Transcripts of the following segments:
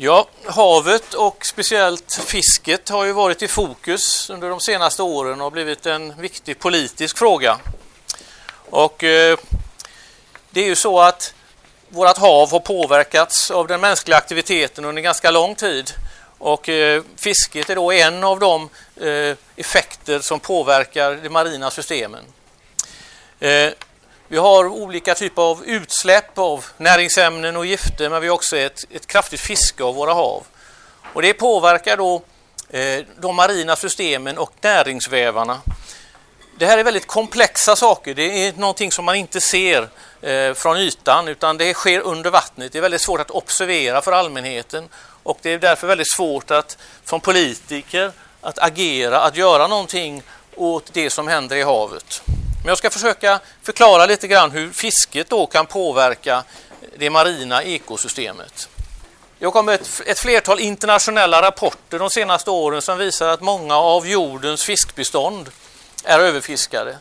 Ja, havet och speciellt fisket har ju varit i fokus under de senaste åren och blivit en viktig politisk fråga. Och eh, det är ju så att vårt hav har påverkats av den mänskliga aktiviteten under ganska lång tid. Och eh, fisket är då en av de eh, effekter som påverkar de marina systemen. Eh, vi har olika typer av utsläpp av näringsämnen och gifter men vi har också ett, ett kraftigt fiske av våra hav. Och det påverkar då eh, de marina systemen och näringsvävarna. Det här är väldigt komplexa saker. Det är någonting som man inte ser eh, från ytan utan det sker under vattnet. Det är väldigt svårt att observera för allmänheten och det är därför väldigt svårt att som politiker att agera, att göra någonting åt det som händer i havet. Men jag ska försöka förklara lite grann hur fisket då kan påverka det marina ekosystemet. Det har kommit ett flertal internationella rapporter de senaste åren som visar att många av jordens fiskbestånd är överfiskade.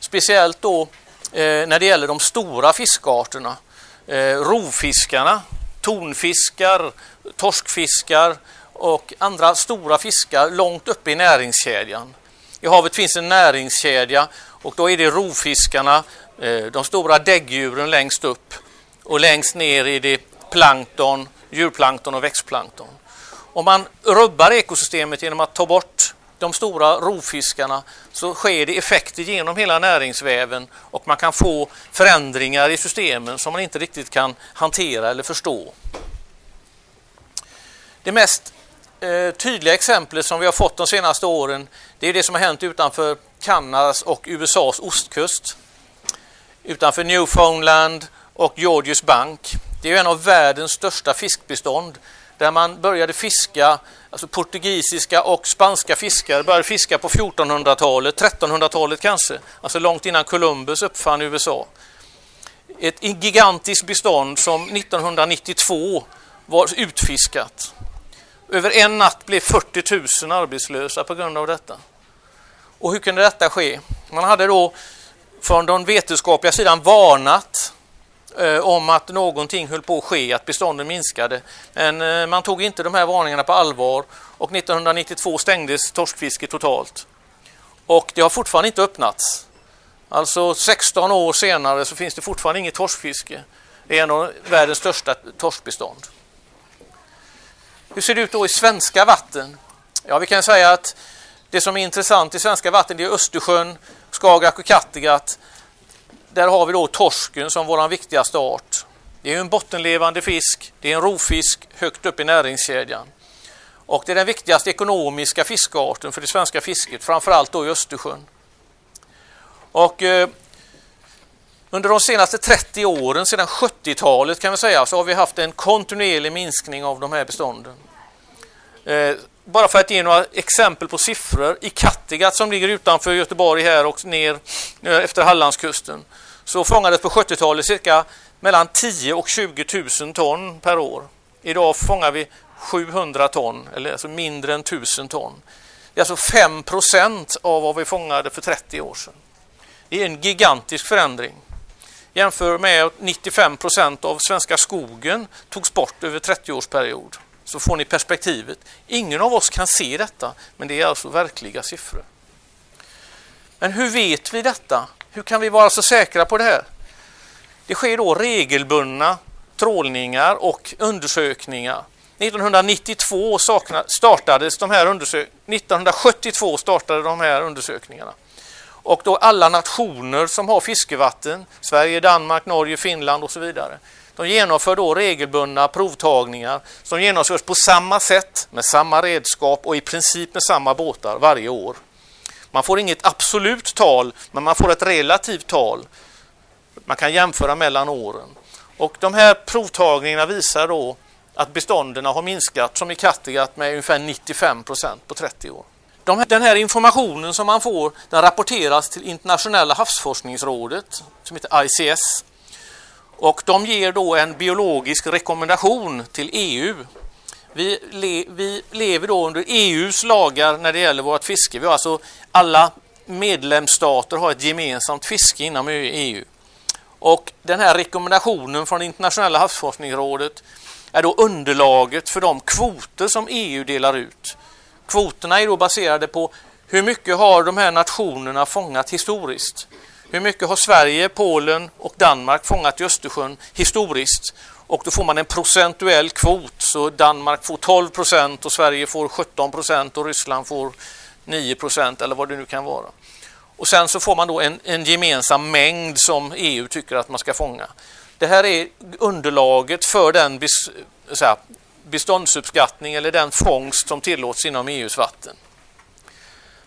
Speciellt då eh, när det gäller de stora fiskarterna. Eh, rovfiskarna, tonfiskar, torskfiskar och andra stora fiskar långt uppe i näringskedjan. I havet finns en näringskedja och då är det rovfiskarna, eh, de stora däggdjuren längst upp och längst ner är det plankton, djurplankton och växtplankton. Om man rubbar ekosystemet genom att ta bort de stora rovfiskarna så sker det effekter genom hela näringsväven och man kan få förändringar i systemen som man inte riktigt kan hantera eller förstå. Det mest eh, tydliga exemplet som vi har fått de senaste åren det är det som har hänt utanför Kanadas och USAs ostkust. Utanför Newfoundland och Georgius Bank. Det är en av världens största fiskbestånd där man började fiska, alltså portugisiska och spanska fiskare började fiska på 1400-talet, 1300-talet kanske, alltså långt innan Columbus uppfann USA. Ett gigantiskt bestånd som 1992 var utfiskat. Över en natt blev 40 000 arbetslösa på grund av detta. Och hur kunde detta ske? Man hade då från den vetenskapliga sidan varnat eh, om att någonting höll på att ske, att bestånden minskade. Men eh, man tog inte de här varningarna på allvar och 1992 stängdes torskfisket totalt. Och det har fortfarande inte öppnats. Alltså 16 år senare så finns det fortfarande inget torskfiske. Det är en av världens största torskbestånd. Hur ser det ut då i svenska vatten? Ja, vi kan säga att det som är intressant i svenska vatten det är Östersjön, Skagerrak och Kattegatt. Där har vi då torsken som vår viktigaste art. Det är en bottenlevande fisk, det är en rovfisk högt upp i näringskedjan. Och det är den viktigaste ekonomiska fiskarten för det svenska fisket, framförallt då i Östersjön. Och eh, under de senaste 30 åren, sedan 70-talet kan vi säga, så har vi haft en kontinuerlig minskning av de här bestånden. Eh, bara för att ge några exempel på siffror. I Kattegatt som ligger utanför Göteborg här och ner eh, efter Hallandskusten så fångades på 70-talet cirka mellan 10 och 20 000 ton per år. Idag fångar vi 700 ton, eller alltså mindre än 1000 ton. Det är alltså 5 procent av vad vi fångade för 30 år sedan. Det är en gigantisk förändring. Jämför med att 95 procent av svenska skogen togs bort över 30-årsperiod så får ni perspektivet. Ingen av oss kan se detta, men det är alltså verkliga siffror. Men hur vet vi detta? Hur kan vi vara så säkra på det här? Det sker då regelbundna trålningar och undersökningar. 1992 startades de här 1972 startade de här undersökningarna. Och då alla nationer som har fiskevatten, Sverige, Danmark, Norge, Finland och så vidare, de genomför då regelbundna provtagningar som genomförs på samma sätt med samma redskap och i princip med samma båtar varje år. Man får inget absolut tal, men man får ett relativt tal. Man kan jämföra mellan åren. Och de här provtagningarna visar då att bestånden har minskat, som i Kattegatt, med ungefär 95 procent på 30 år. De, den här informationen som man får den rapporteras till Internationella havsforskningsrådet som heter ICS och de ger då en biologisk rekommendation till EU. Vi, le, vi lever då under EUs lagar när det gäller vårt fiske. Vi har alltså alla medlemsstater har ett gemensamt fiske inom EU. Och den här rekommendationen från Internationella havsforskningsrådet är då underlaget för de kvoter som EU delar ut. Kvoterna är då baserade på hur mycket har de här nationerna fångat historiskt? Hur mycket har Sverige, Polen och Danmark fångat i Östersjön historiskt? Och då får man en procentuell kvot, så Danmark får 12 procent och Sverige får 17 procent och Ryssland får 9 procent eller vad det nu kan vara. Och sen så får man då en, en gemensam mängd som EU tycker att man ska fånga. Det här är underlaget för den här, beståndsuppskattning eller den fångst som tillåts inom EUs vatten.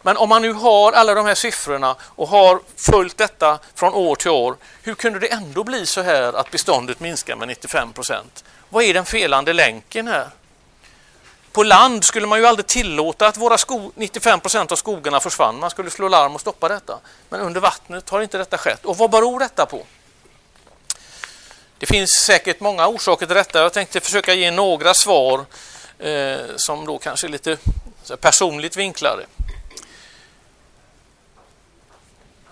Men om man nu har alla de här siffrorna och har följt detta från år till år, hur kunde det ändå bli så här att beståndet minskar med 95 procent? Vad är den felande länken här? På land skulle man ju aldrig tillåta att våra 95 procent av skogarna försvann. Man skulle slå larm och stoppa detta. Men under vattnet har inte detta skett. Och vad beror detta på? Det finns säkert många orsaker till detta. Jag tänkte försöka ge några svar eh, som då kanske är lite personligt vinklade.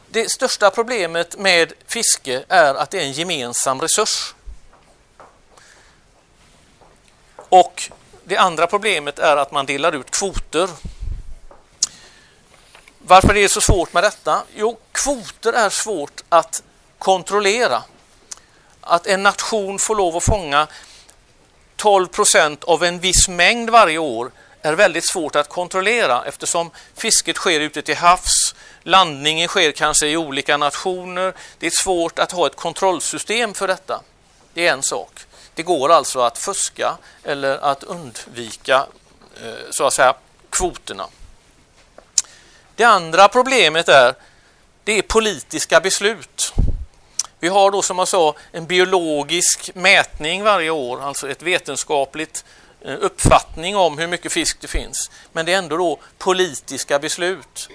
Det största problemet med fiske är att det är en gemensam resurs. Och det andra problemet är att man delar ut kvoter. Varför är det så svårt med detta? Jo, kvoter är svårt att kontrollera. Att en nation får lov att fånga 12 procent av en viss mängd varje år är väldigt svårt att kontrollera eftersom fisket sker ute till havs, landningen sker kanske i olika nationer. Det är svårt att ha ett kontrollsystem för detta. Det är en sak. Det går alltså att fuska eller att undvika eh, så att säga kvoterna. Det andra problemet är det är politiska beslut. Vi har då som jag sa en biologisk mätning varje år, alltså ett vetenskapligt eh, uppfattning om hur mycket fisk det finns. Men det är ändå då politiska beslut.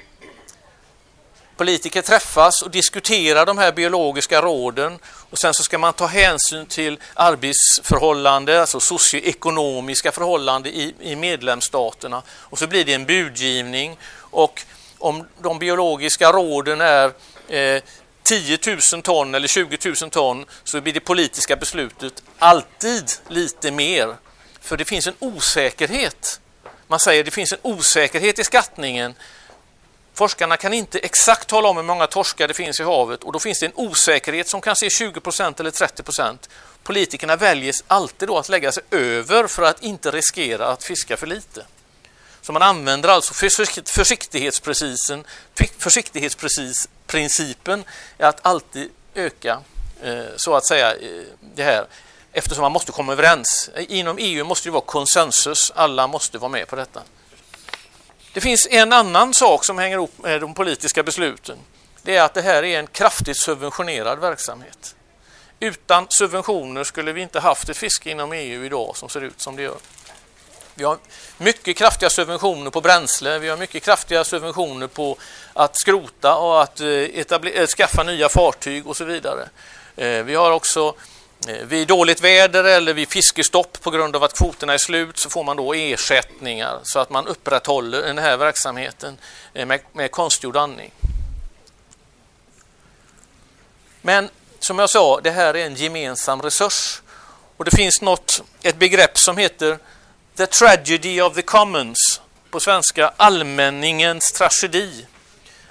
Politiker träffas och diskuterar de här biologiska råden och sen så ska man ta hänsyn till arbetsförhållanden, alltså socioekonomiska förhållanden i, i medlemsstaterna och så blir det en budgivning och om de biologiska råden är eh, 10 000 ton eller 20 000 ton så blir det politiska beslutet alltid lite mer. För det finns en osäkerhet. Man säger att det finns en osäkerhet i skattningen Forskarna kan inte exakt tala om hur många torskar det finns i havet och då finns det en osäkerhet som kanske är 20% eller 30% Politikerna väljer alltid då att lägga sig över för att inte riskera att fiska för lite. Så man använder alltså försiktighetsprincipen, försiktighetsprincipen att alltid öka eh, så att säga eh, det här eftersom man måste komma överens. Inom EU måste det vara konsensus, alla måste vara med på detta. Det finns en annan sak som hänger ihop med de politiska besluten. Det är att det här är en kraftigt subventionerad verksamhet. Utan subventioner skulle vi inte haft ett fiske inom EU idag som ser ut som det gör. Vi har mycket kraftiga subventioner på bränsle, vi har mycket kraftiga subventioner på att skrota och att eh, eh, skaffa nya fartyg och så vidare. Eh, vi har också vid dåligt väder eller vid fiskestopp på grund av att kvoterna är slut så får man då ersättningar så att man upprätthåller den här verksamheten med, med konstgjord andning. Men som jag sa, det här är en gemensam resurs och det finns något, ett begrepp som heter The Tragedy of the Commons på svenska allmänningens tragedi.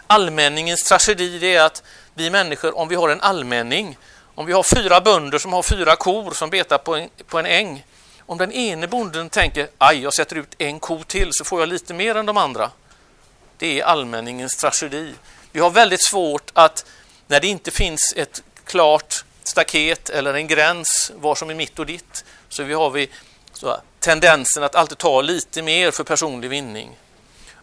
Allmänningens tragedi det är att vi människor, om vi har en allmänning om vi har fyra bönder som har fyra kor som betar på en, på en äng. Om den ene bonden tänker aj, jag sätter ut en ko till så får jag lite mer än de andra. Det är allmänningens tragedi. Vi har väldigt svårt att, när det inte finns ett klart staket eller en gräns var som är mitt och ditt, så vi har vi så, tendensen att alltid ta lite mer för personlig vinning.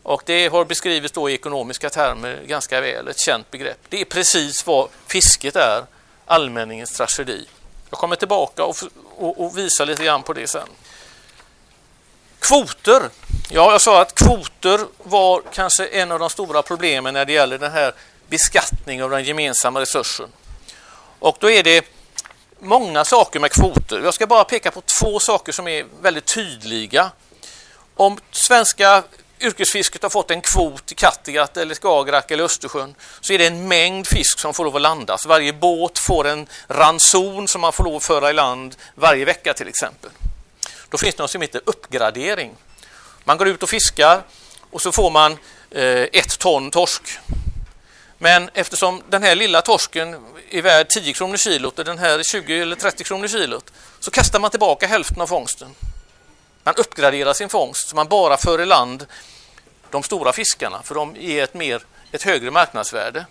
Och det har beskrivits då i ekonomiska termer ganska väl, ett känt begrepp. Det är precis vad fisket är allmänningens tragedi. Jag kommer tillbaka och, och, och visar lite grann på det sen. Kvoter. Ja, jag sa att kvoter var kanske en av de stora problemen när det gäller den här beskattningen av den gemensamma resursen. Och då är det många saker med kvoter. Jag ska bara peka på två saker som är väldigt tydliga. Om svenska yrkesfisket har fått en kvot i Kattegatt eller Skagerrak eller Östersjön så är det en mängd fisk som får lov att landas. Varje båt får en ranson som man får lov att föra i land varje vecka till exempel. då finns det något som heter uppgradering. Man går ut och fiskar och så får man eh, ett ton torsk. Men eftersom den här lilla torsken är värd 10 kronor kilot och den här är 20 eller 30 kronor kilot så kastar man tillbaka hälften av fångsten. Man uppgraderar sin fångst så man bara för i land de stora fiskarna för de ger ett, mer, ett högre marknadsvärde.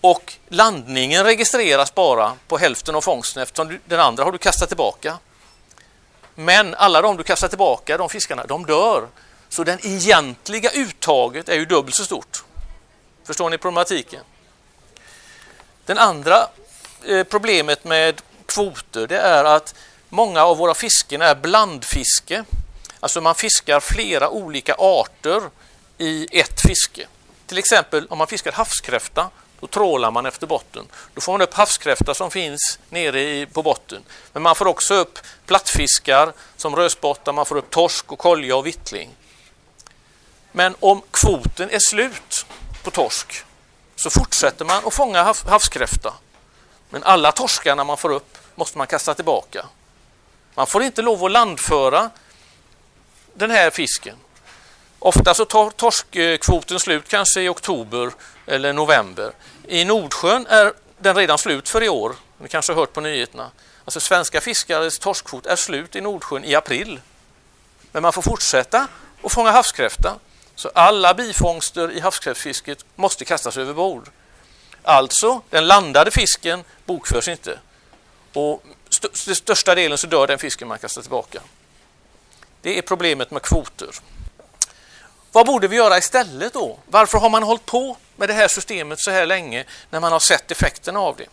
Och landningen registreras bara på hälften av fångsten eftersom den andra har du kastat tillbaka. Men alla de du kastar tillbaka, de fiskarna, de dör. Så det egentliga uttaget är ju dubbelt så stort. Förstår ni problematiken? Den andra eh, problemet med kvoter det är att många av våra fisken är blandfiske. Alltså man fiskar flera olika arter i ett fiske. Till exempel om man fiskar havskräfta, då trålar man efter botten. Då får man upp havskräfta som finns nere på botten. Men man får också upp plattfiskar som rödspotta, man får upp torsk och kolja och vittling. Men om kvoten är slut på torsk så fortsätter man att fånga havskräfta. Men alla torskarna man får upp måste man kasta tillbaka. Man får inte lov att landföra den här fisken. Ofta så tar torskkvoten slut kanske i oktober eller november. I Nordsjön är den redan slut för i år. Ni kanske har hört på nyheterna. Alltså svenska fiskares torskkvot är slut i Nordsjön i april. Men man får fortsätta att fånga havskräfta. Så alla bifångster i havskräftfisket måste kastas över bord. Alltså, den landade fisken bokförs inte. Och st största delen så dör den fisken man kastar tillbaka. Det är problemet med kvoter. Vad borde vi göra istället då? Varför har man hållit på med det här systemet så här länge när man har sett effekterna av det?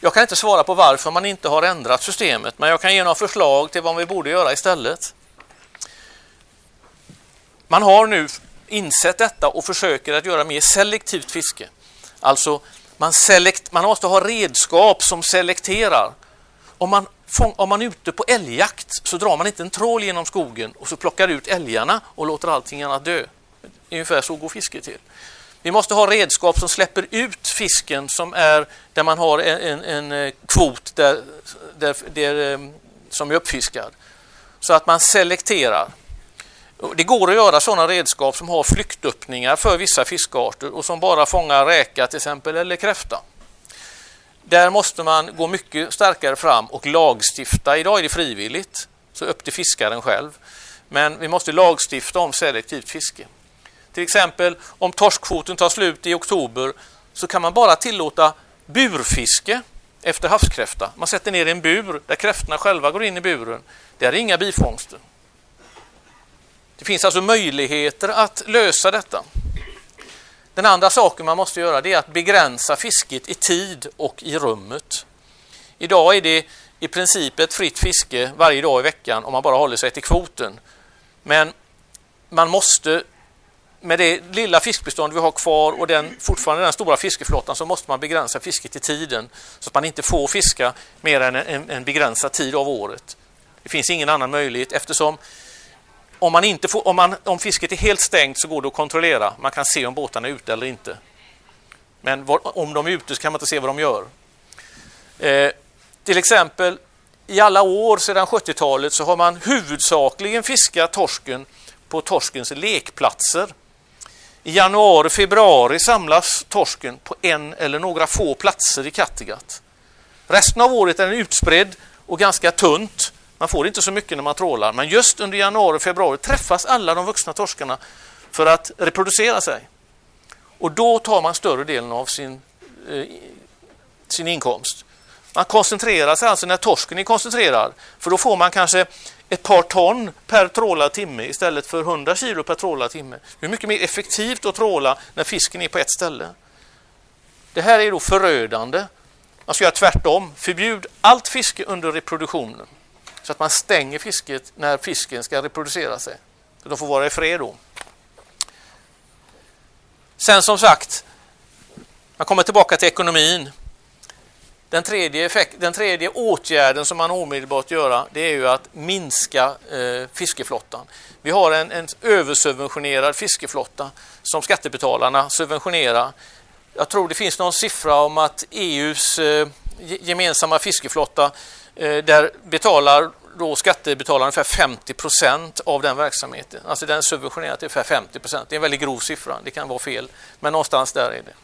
Jag kan inte svara på varför man inte har ändrat systemet, men jag kan ge några förslag till vad vi borde göra istället. Man har nu insett detta och försöker att göra mer selektivt fiske. Alltså, man, selekt, man måste ha redskap som selekterar. Om man, om man är ute på älgjakt så drar man inte en trål genom skogen och så plockar ut älgarna och låter allting annat dö. Ungefär så går fiske till. Vi måste ha redskap som släpper ut fisken som är där man har en, en, en eh, kvot där, där, där, eh, som är uppfiskad. Så att man selekterar. Det går att göra sådana redskap som har flyktöppningar för vissa fiskarter och som bara fångar räka till exempel eller kräfta. Där måste man gå mycket starkare fram och lagstifta. Idag är det frivilligt, så upp till fiskaren själv. Men vi måste lagstifta om selektivt fiske. Till exempel om torskkvoten tar slut i oktober så kan man bara tillåta burfiske efter havskräfta. Man sätter ner en bur där kräftorna själva går in i buren. Där är inga bifångster. Det finns alltså möjligheter att lösa detta. Den andra saken man måste göra är att begränsa fisket i tid och i rummet. Idag är det i princip ett fritt fiske varje dag i veckan om man bara håller sig till kvoten. Men man måste med det lilla fiskbestånd vi har kvar och den, fortfarande den stora fiskeflottan så måste man begränsa fisket i tiden så att man inte får fiska mer än en, en begränsad tid av året. Det finns ingen annan möjlighet eftersom om, man inte får, om, man, om fisket är helt stängt så går det att kontrollera. Man kan se om båtarna är ute eller inte. Men var, om de är ute så kan man inte se vad de gör. Eh, till exempel i alla år sedan 70-talet så har man huvudsakligen fiskat torsken på torskens lekplatser. I januari, februari samlas torsken på en eller några få platser i Kattegatt. Resten av året är den utspridd och ganska tunt man får inte så mycket när man trålar, men just under januari och februari träffas alla de vuxna torskarna för att reproducera sig. Och då tar man större delen av sin, eh, sin inkomst. Man koncentrerar sig alltså när torsken är koncentrerad, för då får man kanske ett par ton per trålad timme istället för 100 kilo per trålad timme. Det är mycket mer effektivt att tråla när fisken är på ett ställe. Det här är då förödande. Man ska göra tvärtom. Förbjud allt fiske under reproduktionen. Så att man stänger fisket när fisken ska reproducera sig. Så de får vara i fred då. Sen som sagt, man kommer tillbaka till ekonomin. Den tredje, effekt, den tredje åtgärden som man omedelbart gör det är ju att minska eh, fiskeflottan. Vi har en, en översubventionerad fiskeflotta som skattebetalarna subventionerar. Jag tror det finns någon siffra om att EUs eh, gemensamma fiskeflotta Eh, där betalar då skattebetalar ungefär 50 procent av den verksamheten. Alltså den subventionerar till ungefär 50 procent. Det är en väldigt grov siffra, det kan vara fel, men någonstans där är det.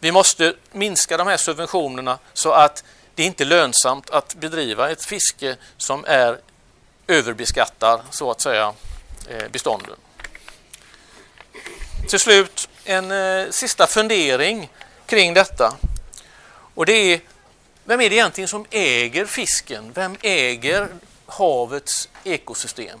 Vi måste minska de här subventionerna så att det inte är lönsamt att bedriva ett fiske som är överbeskattar så att säga eh, bestånden. Till slut en eh, sista fundering kring detta. Och det är, vem är det egentligen som äger fisken? Vem äger havets ekosystem?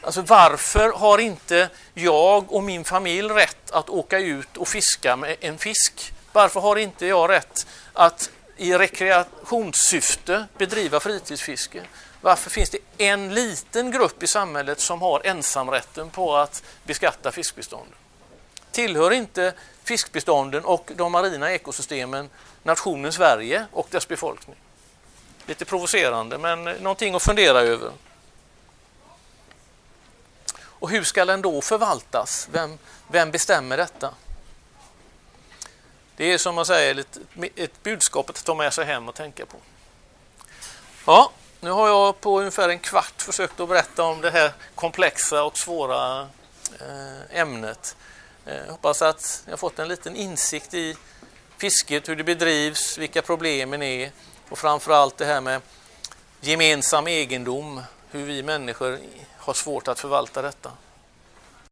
Alltså varför har inte jag och min familj rätt att åka ut och fiska med en fisk? Varför har inte jag rätt att i rekreationssyfte bedriva fritidsfiske? Varför finns det en liten grupp i samhället som har ensamrätten på att beskatta fiskbestånd? Tillhör inte fiskbestånden och de marina ekosystemen nationen Sverige och dess befolkning? Lite provocerande, men eh, någonting att fundera över. Och hur ska den då förvaltas? Vem, vem bestämmer detta? Det är som man säger ett, ett budskap att ta med sig hem och tänka på. Ja, nu har jag på ungefär en kvart försökt att berätta om det här komplexa och svåra eh, ämnet. Jag hoppas att ni har fått en liten insikt i fisket, hur det bedrivs, vilka problemen är och framförallt det här med gemensam egendom, hur vi människor har svårt att förvalta detta.